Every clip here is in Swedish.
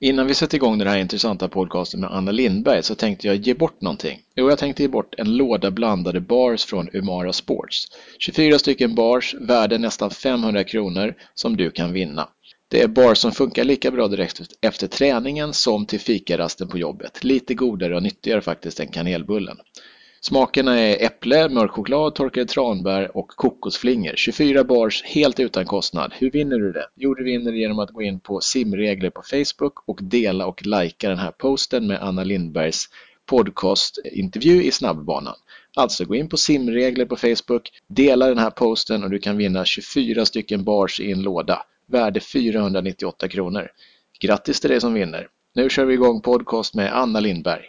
Innan vi sätter igång den här intressanta podcasten med Anna Lindberg så tänkte jag ge bort någonting. Jo, jag tänkte ge bort en låda blandade bars från Umara Sports. 24 stycken bars, värde nästan 500 kronor, som du kan vinna. Det är bars som funkar lika bra direkt efter träningen som till fikarasten på jobbet. Lite godare och nyttigare faktiskt än kanelbullen. Smakerna är äpple, mörk choklad, torkade tranbär och kokosflingor. 24 bars helt utan kostnad. Hur vinner du det? Jo, du vinner genom att gå in på simregler på Facebook och dela och likea den här posten med Anna Lindbergs podcastintervju i snabbbanan. Alltså gå in på simregler på Facebook, dela den här posten och du kan vinna 24 stycken bars i en låda. Värde 498 kronor. Grattis till dig som vinner! Nu kör vi igång podcast med Anna Lindberg.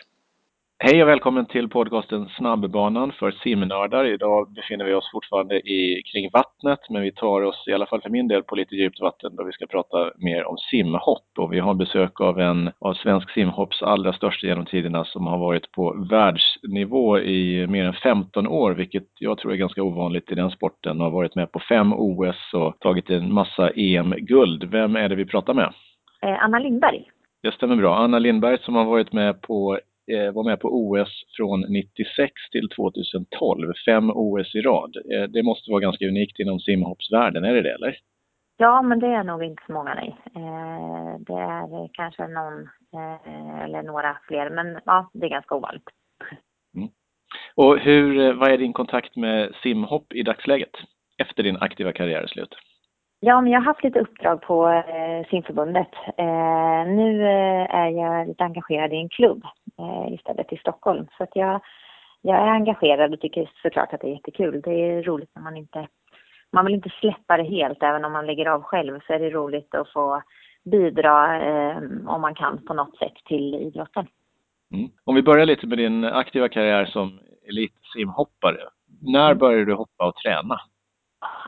Hej och välkommen till podcasten Snabbbanan för simnördar. Idag befinner vi oss fortfarande i, kring vattnet, men vi tar oss i alla fall för min del på lite djupt vatten då vi ska prata mer om simhopp. Och vi har besök av en av svensk simhopps allra största genom tiderna som har varit på världsnivå i mer än 15 år, vilket jag tror är ganska ovanligt i den sporten. Har varit med på fem OS och tagit en massa EM-guld. Vem är det vi pratar med? Eh, Anna Lindberg. Det stämmer bra. Anna Lindberg som har varit med på var med på OS från 96 till 2012, fem OS i rad. Eh, det måste vara ganska unikt inom simhoppsvärlden, är det det eller? Ja, men det är nog inte så många nej. Eh, det är kanske någon eller några fler, men ja, det är ganska ovanligt. Mm. Och hur, vad är din kontakt med simhopp i dagsläget? Efter din aktiva karriär är slut? Ja, men jag har haft lite uppdrag på eh, simförbundet. Eh, nu eh, är jag lite engagerad i en klubb eh, istället i Stockholm. Så att jag, jag är engagerad och tycker såklart att det är jättekul. Det är roligt när man inte... Man vill inte släppa det helt, även om man lägger av själv så är det roligt att få bidra eh, om man kan på något sätt till idrotten. Mm. Om vi börjar lite med din aktiva karriär som elitsimhoppare. När mm. började du hoppa och träna?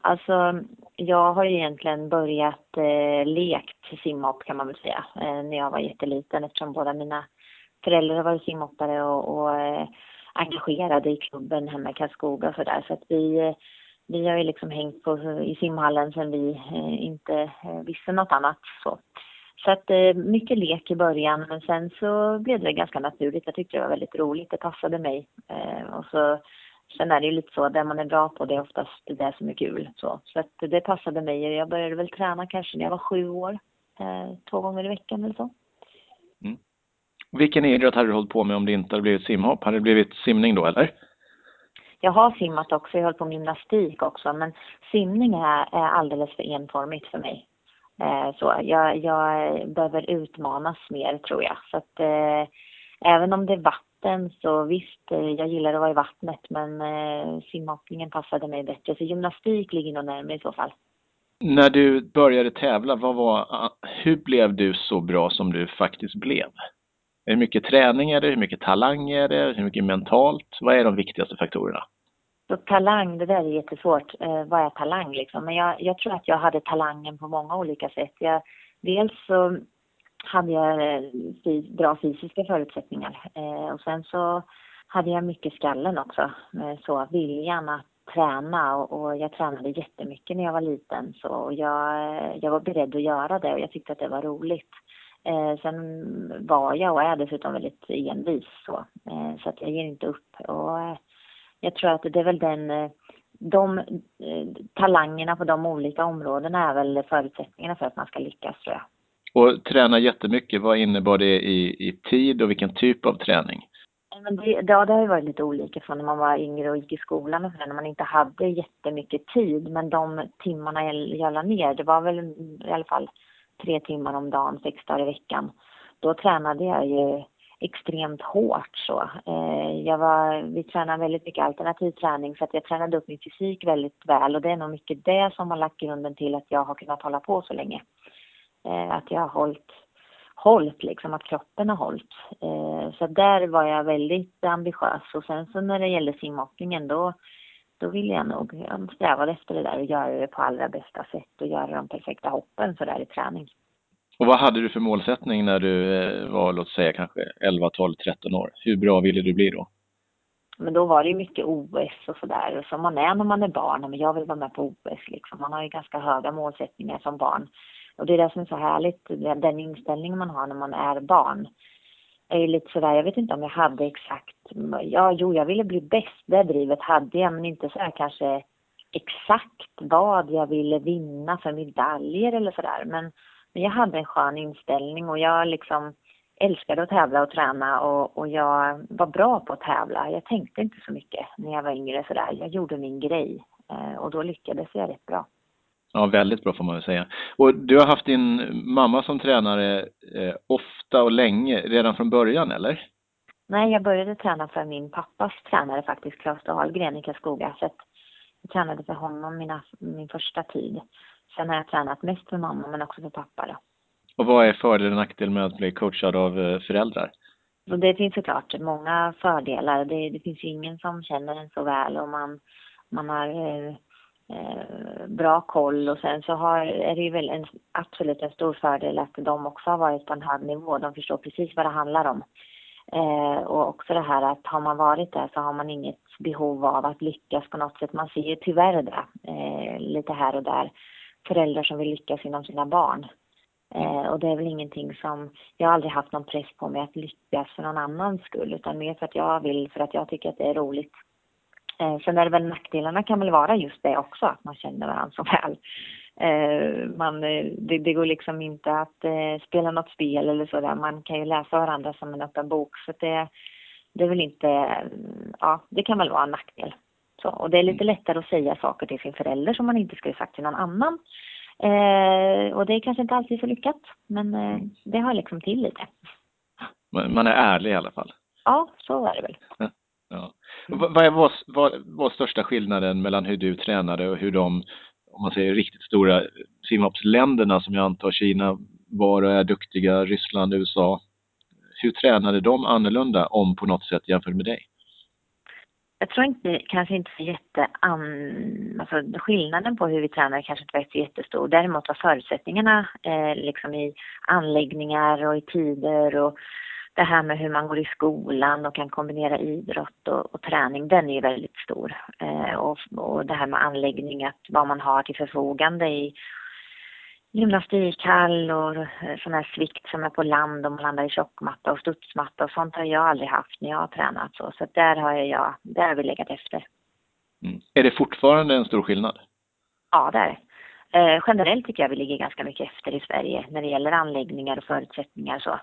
Alltså, jag har ju egentligen börjat eh, lekt simhopp kan man väl säga, eh, när jag var jätteliten eftersom båda mina föräldrar har varit simhoppare och, och eh, engagerade i klubben hemma i Karlskoga och sådär. Så att vi, eh, vi har ju liksom hängt på, i simhallen sedan vi eh, inte eh, visste något annat. Så. Så att eh, mycket lek i början, men sen så blev det ganska naturligt. Jag tyckte det var väldigt roligt, det passade mig. Eh, och så Sen är det ju lite så, det man är bra på det är oftast det som är kul. Så, så att det passade mig. Jag började väl träna kanske när jag var sju år. Eh, två gånger i veckan eller så. Mm. Vilken idrott hade du hållit på med om det inte hade blivit simhopp? Hade det blivit simning då eller? Jag har simmat också, jag hållit på med gymnastik också. Men simning är, är alldeles för enformigt för mig. Eh, så jag, jag behöver utmanas mer tror jag. Så att eh, även om det är vatten vatten så visst, eh, jag gillar att vara i vattnet men eh, simhoppningen passade mig bättre. Så gymnastik ligger nog närmare i så fall. När du började tävla, vad var, hur blev du så bra som du faktiskt blev? Hur mycket träning är det? Hur mycket talang är det? Hur mycket mentalt? Vad är de viktigaste faktorerna? Så talang, det där är jättesvårt. Eh, vad är talang liksom? Men jag, jag tror att jag hade talangen på många olika sätt. Jag, dels så hade jag eh, bra fysiska förutsättningar. Eh, och sen så hade jag mycket skallen också. Så viljan att träna och, och, jag tränade jättemycket när jag var liten. Så jag, eh, jag var beredd att göra det och jag tyckte att det var roligt. Eh, sen var jag och är dessutom väldigt envis så, eh, så att jag ger inte upp. Och eh, jag tror att det är väl den, de talangerna på de olika områdena är väl förutsättningarna för att man ska lyckas tror jag. Och träna jättemycket, vad innebar det i, i tid och vilken typ av träning? Men det, ja, det har ju varit lite olika från när man var yngre och gick i skolan och när man inte hade jättemycket tid. Men de timmarna jag, jag la ner, det var väl i alla fall tre timmar om dagen, sex dagar i veckan. Då tränade jag ju extremt hårt så. Eh, jag var, vi tränade väldigt mycket alternativ träning så att jag tränade upp min fysik väldigt väl och det är nog mycket det som har lagt grunden till att jag har kunnat hålla på så länge. Eh, att jag har hållit, hållit liksom, att kroppen har hållit. Eh, så där var jag väldigt ambitiös och sen så när det gällde simhoppningen då, då ville jag nog, jag strävade efter det där och göra det på allra bästa sätt och göra de perfekta hoppen så där i träning. Och vad hade du för målsättning när du eh, var, låt säga kanske 11, 12, 13 år? Hur bra ville du bli då? Men då var det ju mycket OS och sådär, som man är när man är barn. Men jag vill vara med på OS liksom. Man har ju ganska höga målsättningar som barn. Och det är det som är så härligt, den inställningen man har när man är barn. Jag är lite sådär, jag vet inte om jag hade exakt, ja jo jag ville bli bäst, det drivet hade jag, men inte sådär kanske exakt vad jag ville vinna för medaljer eller sådär. Men, men jag hade en skön inställning och jag liksom älskade att tävla och träna och, och jag var bra på att tävla. Jag tänkte inte så mycket när jag var yngre sådär. Jag gjorde min grej eh, och då lyckades jag rätt bra. Ja, väldigt bra får man väl säga. Och du har haft din mamma som tränare eh, ofta och länge, redan från början eller? Nej, jag började träna för min pappas tränare faktiskt, Claes Dahlgren i Karlskoga. Så jag tränade för honom mina, min första tid. Sen har jag tränat mest för mamma men också för pappa då. Och vad är fördel och nackdel med att bli coachad av eh, föräldrar? Och det finns såklart många fördelar. Det, det finns ju ingen som känner en så väl och man, man har eh, Eh, bra koll och sen så har, är det ju väl en, absolut en stor fördel att de också har varit på en hög nivå. De förstår precis vad det handlar om. Eh, och också det här att har man varit där så har man inget behov av att lyckas på något sätt. Man ser ju tyvärr det eh, lite här och där. Föräldrar som vill lyckas inom sina barn. Eh, och det är väl ingenting som, jag har aldrig haft någon press på mig att lyckas för någon annans skull utan mer för att jag vill, för att jag tycker att det är roligt. Eh, sen är det väl nackdelarna kan väl vara just det också, att man känner varandra så väl. Eh, man, eh, det, det, går liksom inte att eh, spela något spel eller sådär. Man kan ju läsa varandra som en öppen bok. Så det, det är väl inte, ja, det kan väl vara en nackdel. Så, och det är lite lättare att säga saker till sin förälder som man inte skulle sagt till någon annan. Eh, och det är kanske inte alltid så lyckat, men eh, det har liksom till lite. Man är ärlig i alla fall. Ja, så är det väl. Vad var, var, var största skillnaden mellan hur du tränade och hur de, om man säger riktigt stora simhoppsländerna som jag antar Kina var och är duktiga, Ryssland, USA. Hur tränade de annorlunda om på något sätt jämfört med dig? jag tror inte, kanske inte så jätte, alltså skillnaden på hur vi tränar kanske inte var så jättestor. Däremot var förutsättningarna eh, liksom i anläggningar och i tider och det här med hur man går i skolan och kan kombinera idrott och, och träning, den är ju väldigt stor. Eh, och, och det här med anläggning, att vad man har till förfogande i gymnastikhall och eh, sån här svikt som är på land och man landar i tjockmatta och studsmatta och sånt har jag aldrig haft när jag har tränat så. Så där har jag, där har vi legat efter. Mm. Är det fortfarande en stor skillnad? Ja, det är det. Eh, generellt tycker jag vi ligger ganska mycket efter i Sverige när det gäller anläggningar och förutsättningar så.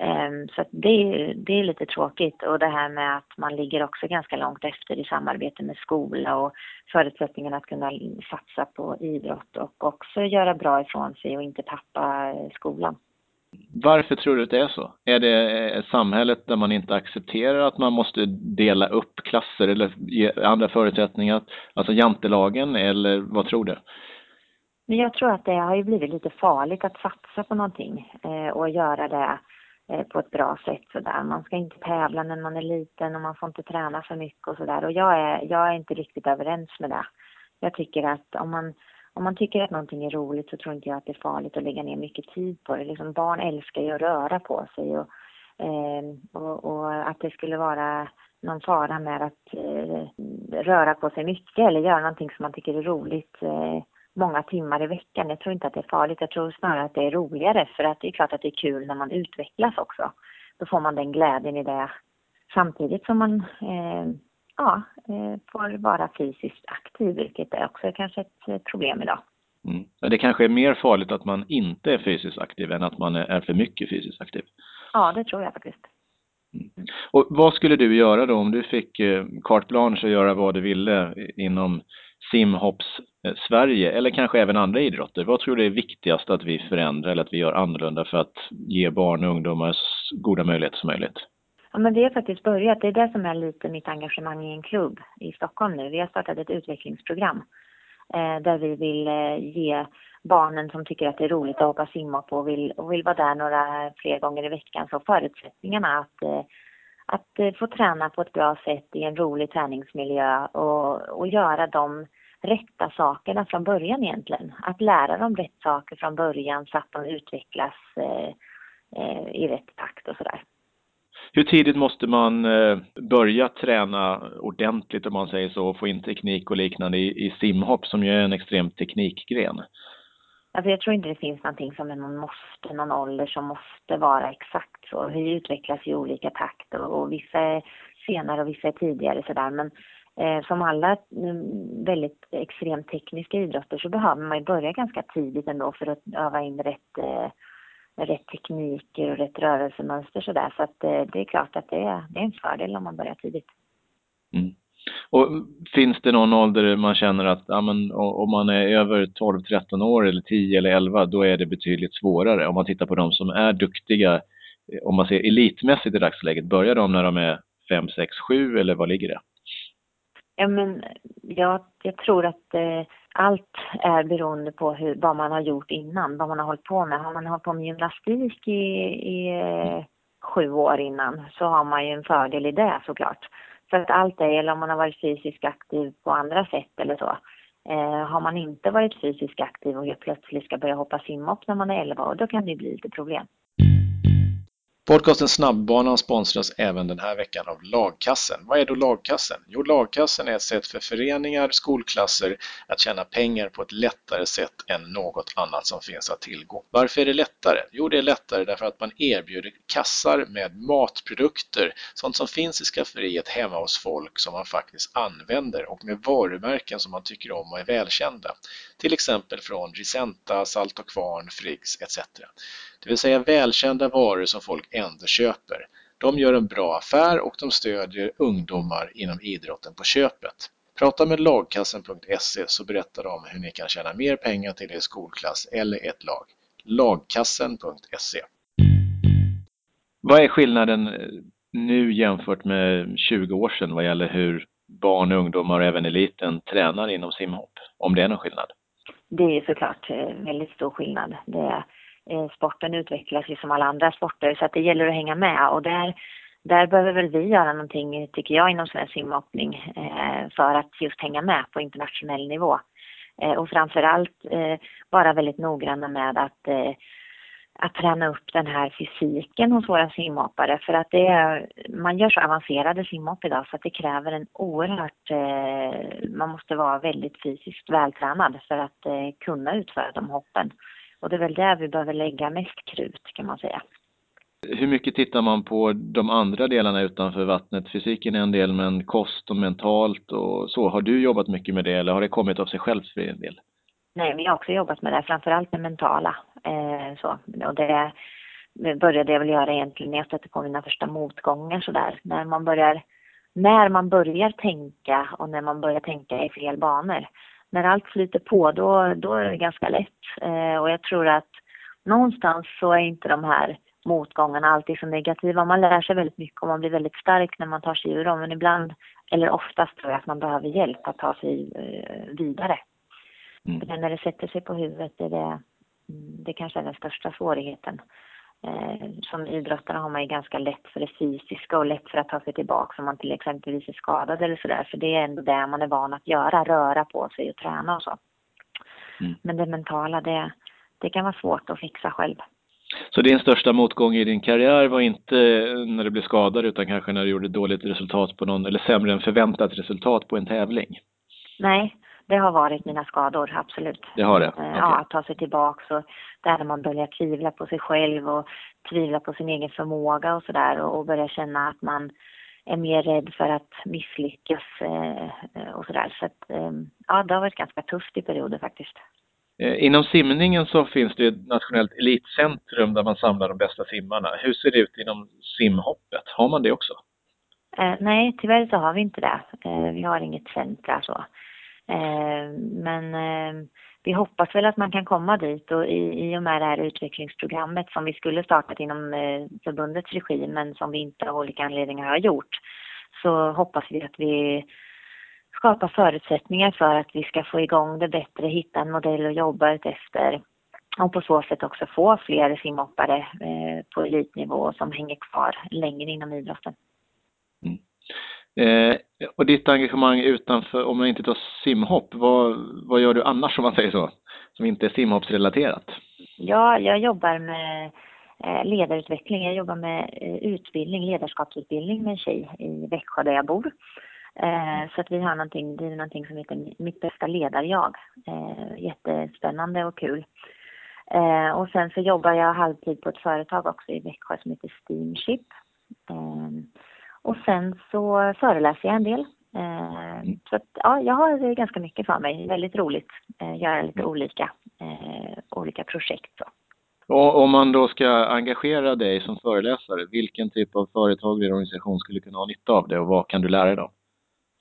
Ehm, så det, är, det är lite tråkigt och det här med att man ligger också ganska långt efter i samarbete med skola och förutsättningarna att kunna satsa på idrott och också göra bra ifrån sig och inte tappa skolan. Varför tror du att det är så? Är det samhället där man inte accepterar att man måste dela upp klasser eller ge andra förutsättningar, alltså jantelagen eller vad tror du? Men jag tror att det har ju blivit lite farligt att satsa på någonting eh, och göra det Eh, på ett bra sätt sådär. Man ska inte tävla när man är liten och man får inte träna för mycket och sådär. Och jag är, jag är inte riktigt överens med det. Jag tycker att om man, om man tycker att någonting är roligt så tror inte jag att det är farligt att lägga ner mycket tid på det. Liksom barn älskar ju att röra på sig och, eh, och, och, att det skulle vara någon fara med att eh, röra på sig mycket eller göra någonting som man tycker är roligt. Eh, många timmar i veckan. Jag tror inte att det är farligt. Jag tror snarare att det är roligare för att det är klart att det är kul när man utvecklas också. Då får man den glädjen i det samtidigt som man eh, ja, eh, får vara fysiskt aktiv, vilket är också kanske ett problem idag. Mm. Det kanske är mer farligt att man inte är fysiskt aktiv än att man är för mycket fysiskt aktiv? Ja, det tror jag faktiskt. Mm. Och vad skulle du göra då om du fick eh, carte blanche att göra vad du ville inom simhopps-Sverige eller kanske även andra idrotter? Vad tror du är viktigast att vi förändrar eller att vi gör annorlunda för att ge barn och ungdomar så goda möjligheter som möjligt? Ja, men vi har faktiskt börjat. Det är det som är lite mitt engagemang i en klubb i Stockholm nu. Vi har startat ett utvecklingsprogram eh, där vi vill eh, ge barnen som tycker att det är roligt att hoppa simhopp och vill, och vill vara där några fler gånger i veckan så förutsättningarna att eh, att eh, få träna på ett bra sätt i en rolig träningsmiljö och, och göra de rätta sakerna från början egentligen. Att lära dem rätt saker från början så att de utvecklas eh, eh, i rätt takt och sådär. Hur tidigt måste man eh, börja träna ordentligt om man säger så och få in teknik och liknande i, i simhopp som ju är en extrem teknikgren? Alltså jag tror inte det finns någonting som är någon måste, någon ålder som måste vara exakt så. Vi utvecklas i olika takt och, och vissa är senare och vissa är tidigare sådär. Men Eh, som alla mm, väldigt extremt tekniska idrotter så behöver man ju börja ganska tidigt ändå för att öva in rätt, eh, rätt tekniker och rätt rörelsemönster sådär. Så att eh, det är klart att det är, det är en fördel om man börjar tidigt. Mm. Och finns det någon ålder man känner att ja, men, om man är över 12-13 år eller 10 eller 11 då är det betydligt svårare. Om man tittar på de som är duktiga, om man ser elitmässigt i dagsläget, börjar de när de är 5, 6, 7 eller vad ligger det? Ja, men jag, jag tror att eh, allt är beroende på hur, vad man har gjort innan, vad man har hållit på med. Har man hållit på med gymnastik i, i eh, sju år innan så har man ju en fördel i det såklart. Så att allt är, eller om man har varit fysiskt aktiv på andra sätt eller så. Eh, har man inte varit fysiskt aktiv och helt plötsligt ska börja hoppa simhopp när man är 11 år, då kan det ju bli lite problem. Podcasten Snabbbanan sponsras även den här veckan av Lagkassen. Vad är då Lagkassen? Jo, Lagkassen är ett sätt för föreningar, skolklasser att tjäna pengar på ett lättare sätt än något annat som finns att tillgå. Varför är det lättare? Jo, det är lättare därför att man erbjuder kassar med matprodukter, sånt som finns i skafferiet hemma hos folk som man faktiskt använder och med varumärken som man tycker om och är välkända. Till exempel från Risenta, Salt och Kvarn, Friggs etc. Det vill säga välkända varor som folk ändå köper. De gör en bra affär och de stödjer ungdomar inom idrotten på köpet. Prata med lagkassen.se så berättar de hur ni kan tjäna mer pengar till er skolklass eller ett lag. Lagkassen.se Vad är skillnaden eh, nu jämfört med 20 år sedan vad gäller hur barn, ungdomar och även eliten tränar inom simhopp? Om det är någon skillnad? Det är såklart eh, väldigt stor skillnad. Det är, Eh, sporten utvecklas ju som alla andra sporter så att det gäller att hänga med och där, där behöver väl vi göra någonting, tycker jag, inom svensk simhoppning eh, för att just hänga med på internationell nivå. Eh, och framförallt eh, vara väldigt noggranna med att eh, att träna upp den här fysiken hos våra simhoppare för att det är, man gör så avancerade simhopp idag så att det kräver en oerhört, eh, man måste vara väldigt fysiskt vältränad för att eh, kunna utföra de hoppen. Och det är väl där vi behöver lägga mest krut kan man säga. Hur mycket tittar man på de andra delarna utanför vattnet? Fysiken är en del, men kost och mentalt och så. Har du jobbat mycket med det eller har det kommit av sig självt för en del? Nej, vi har också jobbat med det, framförallt det mentala. Eh, så. Och det började jag väl göra egentligen när jag stötte på mina första motgångar sådär. När man börjar, när man börjar tänka och när man börjar tänka i fel banor. När allt flyter på då, då är det ganska lätt. Eh, och jag tror att någonstans så är inte de här motgångarna alltid så negativa. Man lär sig väldigt mycket och man blir väldigt stark när man tar sig ur dem. Men ibland, eller oftast tror jag att man behöver hjälp att ta sig eh, vidare. Mm. För när det sätter sig på huvudet är det, mm, det kanske är den största svårigheten. Eh, som idrottare har man ju ganska lätt för det fysiska och lätt för att ta sig tillbaka om man till exempelvis är skadad eller sådär. För det är ändå det man är van att göra, röra på sig och träna och så. Mm. Men det mentala, det, det kan vara svårt att fixa själv. Så din största motgång i din karriär var inte när du blev skadad utan kanske när du gjorde dåligt resultat på någon, eller sämre än förväntat resultat på en tävling? Nej, det har varit mina skador, absolut. Det har det? Okay. Ja, att ta sig tillbaka och där man börjar tvivla på sig själv och tvivla på sin egen förmåga och sådär och, och börja känna att man är mer rädd för att misslyckas eh, och sådär. Så att, eh, ja, det har varit ganska tufft i perioder faktiskt. Eh, inom simningen så finns det ett nationellt elitcentrum där man samlar de bästa simmarna. Hur ser det ut inom simhoppet? Har man det också? Eh, nej, tyvärr så har vi inte det. Eh, vi har inget centra så. Eh, men eh, vi hoppas väl att man kan komma dit och i, i och med det här utvecklingsprogrammet som vi skulle startat inom eh, förbundets regi men som vi inte av olika anledningar har gjort så hoppas vi att vi skapar förutsättningar för att vi ska få igång det bättre, hitta en modell att jobba efter och på så sätt också få fler simhoppare eh, på elitnivå som hänger kvar längre inom idrotten. Mm. Eh, och ditt engagemang utanför, om man inte tar simhopp, vad, vad gör du annars om man säger så? Som inte är simhoppsrelaterat? Ja, jag jobbar med eh, ledarutveckling. Jag jobbar med eh, utbildning, ledarskapsutbildning med en tjej i Växjö där jag bor. Eh, så att vi har någonting, det är någonting som heter Mitt bästa ledarjag. Eh, jättespännande och kul. Eh, och sen så jobbar jag halvtid på ett företag också i Växjö som heter Steamship. Eh, och sen så föreläser jag en del. Eh, så att, ja, jag har ganska mycket för mig. Väldigt roligt. Eh, göra lite olika, eh, olika projekt. Så. Och om man då ska engagera dig som föreläsare, vilken typ av företag eller organisation skulle kunna ha nytta av det och vad kan du lära dig då?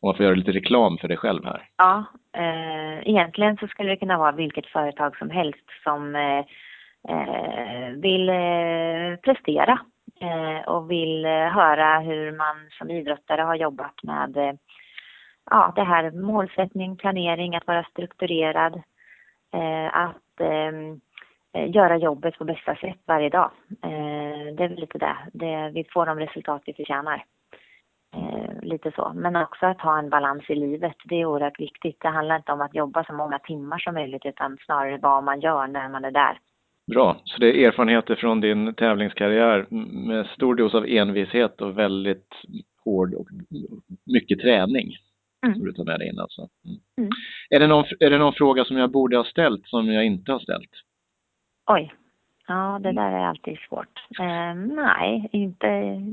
Om man får göra lite reklam för dig själv här. Ja, eh, egentligen så skulle det kunna vara vilket företag som helst som eh, vill eh, prestera Eh, och vill eh, höra hur man som idrottare har jobbat med eh, ja, det här målsättning, planering, att vara strukturerad, att Eh, göra jobbet på bästa sätt varje dag. Eh, det är väl lite det. det vi får de resultat vi förtjänar. Eh, lite så. Men också att ha en balans i livet. Det är oerhört viktigt. Det handlar inte om att jobba så många timmar som möjligt utan snarare vad man gör när man är där. Bra, så det är erfarenheter från din tävlingskarriär med stor dos av envishet och väldigt hård och mycket träning mm. som du tar med dig in alltså. Mm. Mm. Är, det någon, är det någon fråga som jag borde ha ställt som jag inte har ställt? Oj. Ja, det där är alltid svårt. Eh, nej, inte,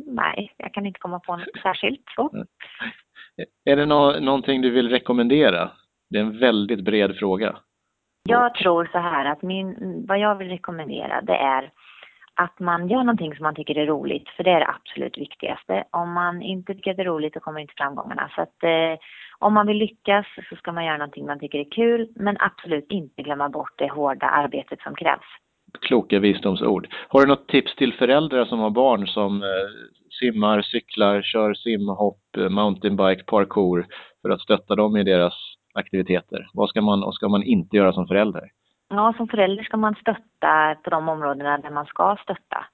nej, jag kan inte komma på något särskilt så. Är det no någonting du vill rekommendera? Det är en väldigt bred fråga. Jag tror så här att min, vad jag vill rekommendera det är att man gör någonting som man tycker är roligt, för det är det absolut viktigaste. Om man inte tycker att det är roligt, så kommer inte framgångarna. Så att eh, om man vill lyckas så ska man göra någonting man tycker är kul, men absolut inte glömma bort det hårda arbetet som krävs kloka visdomsord. Har du något tips till föräldrar som har barn som eh, simmar, cyklar, kör simhopp, eh, mountainbike, parkour för att stötta dem i deras aktiviteter? Vad ska man och ska man inte göra som förälder? Ja, som förälder ska man stötta på de områdena där man ska stötta.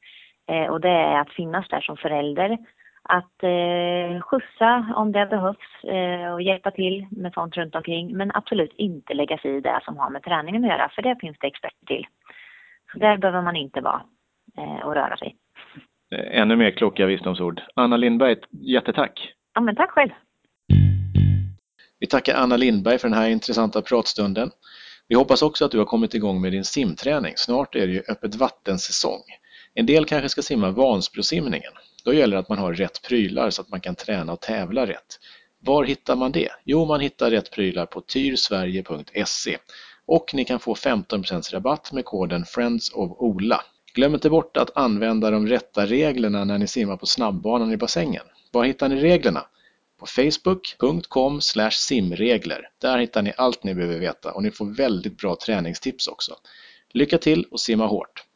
Eh, och det är att finnas där som förälder, att eh, skjutsa om det behövs eh, och hjälpa till med sånt runt omkring. Men absolut inte lägga sig i det som har med träningen att göra, för det finns det experter till. Så där behöver man inte vara eh, och röra sig. Eh, ännu mer kloka visdomsord. Anna Lindberg, jättetack! Ja, men tack själv! Vi tackar Anna Lindberg för den här intressanta pratstunden. Vi hoppas också att du har kommit igång med din simträning. Snart är det ju öppet vattensäsong. En del kanske ska simma Vansbrosimningen. Då gäller det att man har rätt prylar så att man kan träna och tävla rätt. Var hittar man det? Jo, man hittar rätt prylar på tyrsverige.se och ni kan få 15 rabatt med koden Friends of Ola. Glöm inte bort att använda de rätta reglerna när ni simmar på snabbbanan i bassängen. Var hittar ni reglerna? På facebook.com simregler. Där hittar ni allt ni behöver veta och ni får väldigt bra träningstips också. Lycka till och simma hårt!